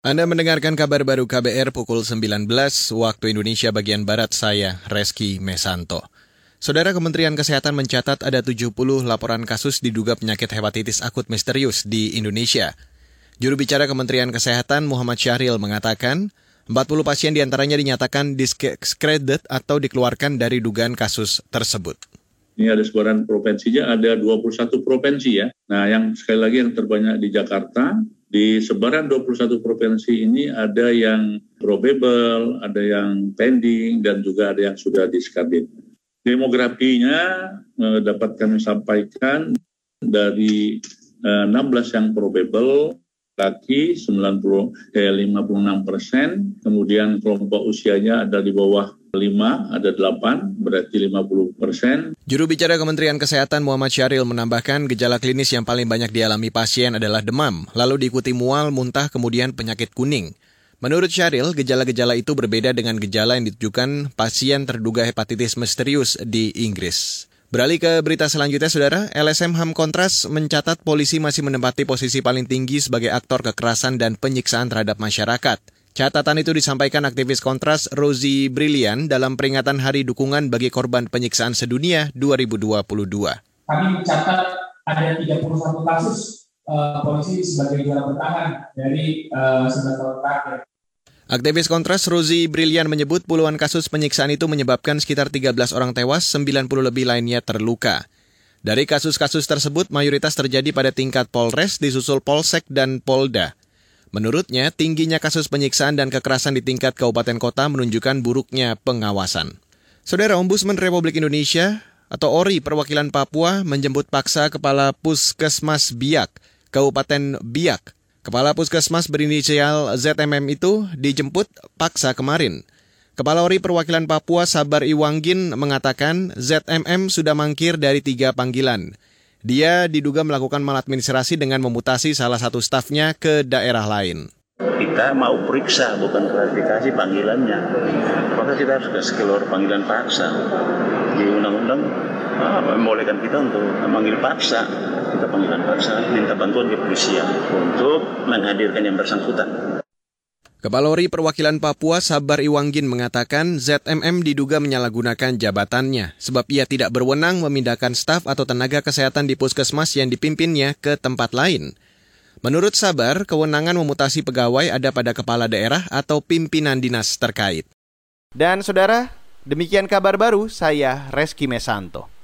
Anda mendengarkan kabar baru KBR pukul 19 waktu Indonesia bagian Barat saya, Reski Mesanto. Saudara Kementerian Kesehatan mencatat ada 70 laporan kasus diduga penyakit hepatitis akut misterius di Indonesia. Juru bicara Kementerian Kesehatan Muhammad Syahril mengatakan, 40 pasien di antaranya dinyatakan discredited atau dikeluarkan dari dugaan kasus tersebut. Ini ada sebaran provinsinya, ada 21 provinsi ya. Nah, yang sekali lagi yang terbanyak di Jakarta, di sebaran 21 provinsi ini ada yang probable, ada yang pending, dan juga ada yang sudah diskredit. Demografinya eh, dapat kami sampaikan dari eh, 16 yang probable, laki 90 eh, 56 persen, kemudian kelompok usianya ada di bawah 5, ada 8, berarti 50 persen. Juru bicara Kementerian Kesehatan Muhammad Syahril menambahkan gejala klinis yang paling banyak dialami pasien adalah demam, lalu diikuti mual, muntah, kemudian penyakit kuning. Menurut Syahril, gejala-gejala itu berbeda dengan gejala yang ditujukan pasien terduga hepatitis misterius di Inggris. Beralih ke berita selanjutnya, Saudara. LSM HAM Kontras mencatat polisi masih menempati posisi paling tinggi sebagai aktor kekerasan dan penyiksaan terhadap masyarakat. Catatan itu disampaikan aktivis kontras Rosie Brilian dalam peringatan Hari Dukungan bagi Korban Penyiksaan Sedunia 2022. Kami mencatat ada 31 kasus uh, polisi sebagai juara bertahan dari uh, tahun terakhir. Aktivis kontras Rosie Brilian menyebut puluhan kasus penyiksaan itu menyebabkan sekitar 13 orang tewas, 90 lebih lainnya terluka. Dari kasus-kasus tersebut, mayoritas terjadi pada tingkat Polres, disusul Polsek dan Polda. Menurutnya, tingginya kasus penyiksaan dan kekerasan di tingkat kabupaten kota menunjukkan buruknya pengawasan. Saudara Ombudsman Republik Indonesia atau ORI perwakilan Papua menjemput paksa Kepala Puskesmas Biak, Kabupaten Biak. Kepala Puskesmas berinisial ZMM itu dijemput paksa kemarin. Kepala ORI perwakilan Papua Sabar Iwanggin mengatakan ZMM sudah mangkir dari tiga panggilan. Dia diduga melakukan maladministrasi dengan memutasi salah satu stafnya ke daerah lain. Kita mau periksa, bukan klarifikasi panggilannya. Maka kita harus ke keluar panggilan paksa. Di undang-undang ah, membolehkan kita untuk memanggil paksa. Kita panggilan paksa, minta bantuan kepolisian untuk menghadirkan yang bersangkutan. Kepala Ori Perwakilan Papua Sabar Iwanggin mengatakan ZMM diduga menyalahgunakan jabatannya sebab ia tidak berwenang memindahkan staf atau tenaga kesehatan di puskesmas yang dipimpinnya ke tempat lain. Menurut Sabar, kewenangan memutasi pegawai ada pada kepala daerah atau pimpinan dinas terkait. Dan saudara, demikian kabar baru saya Reski Mesanto.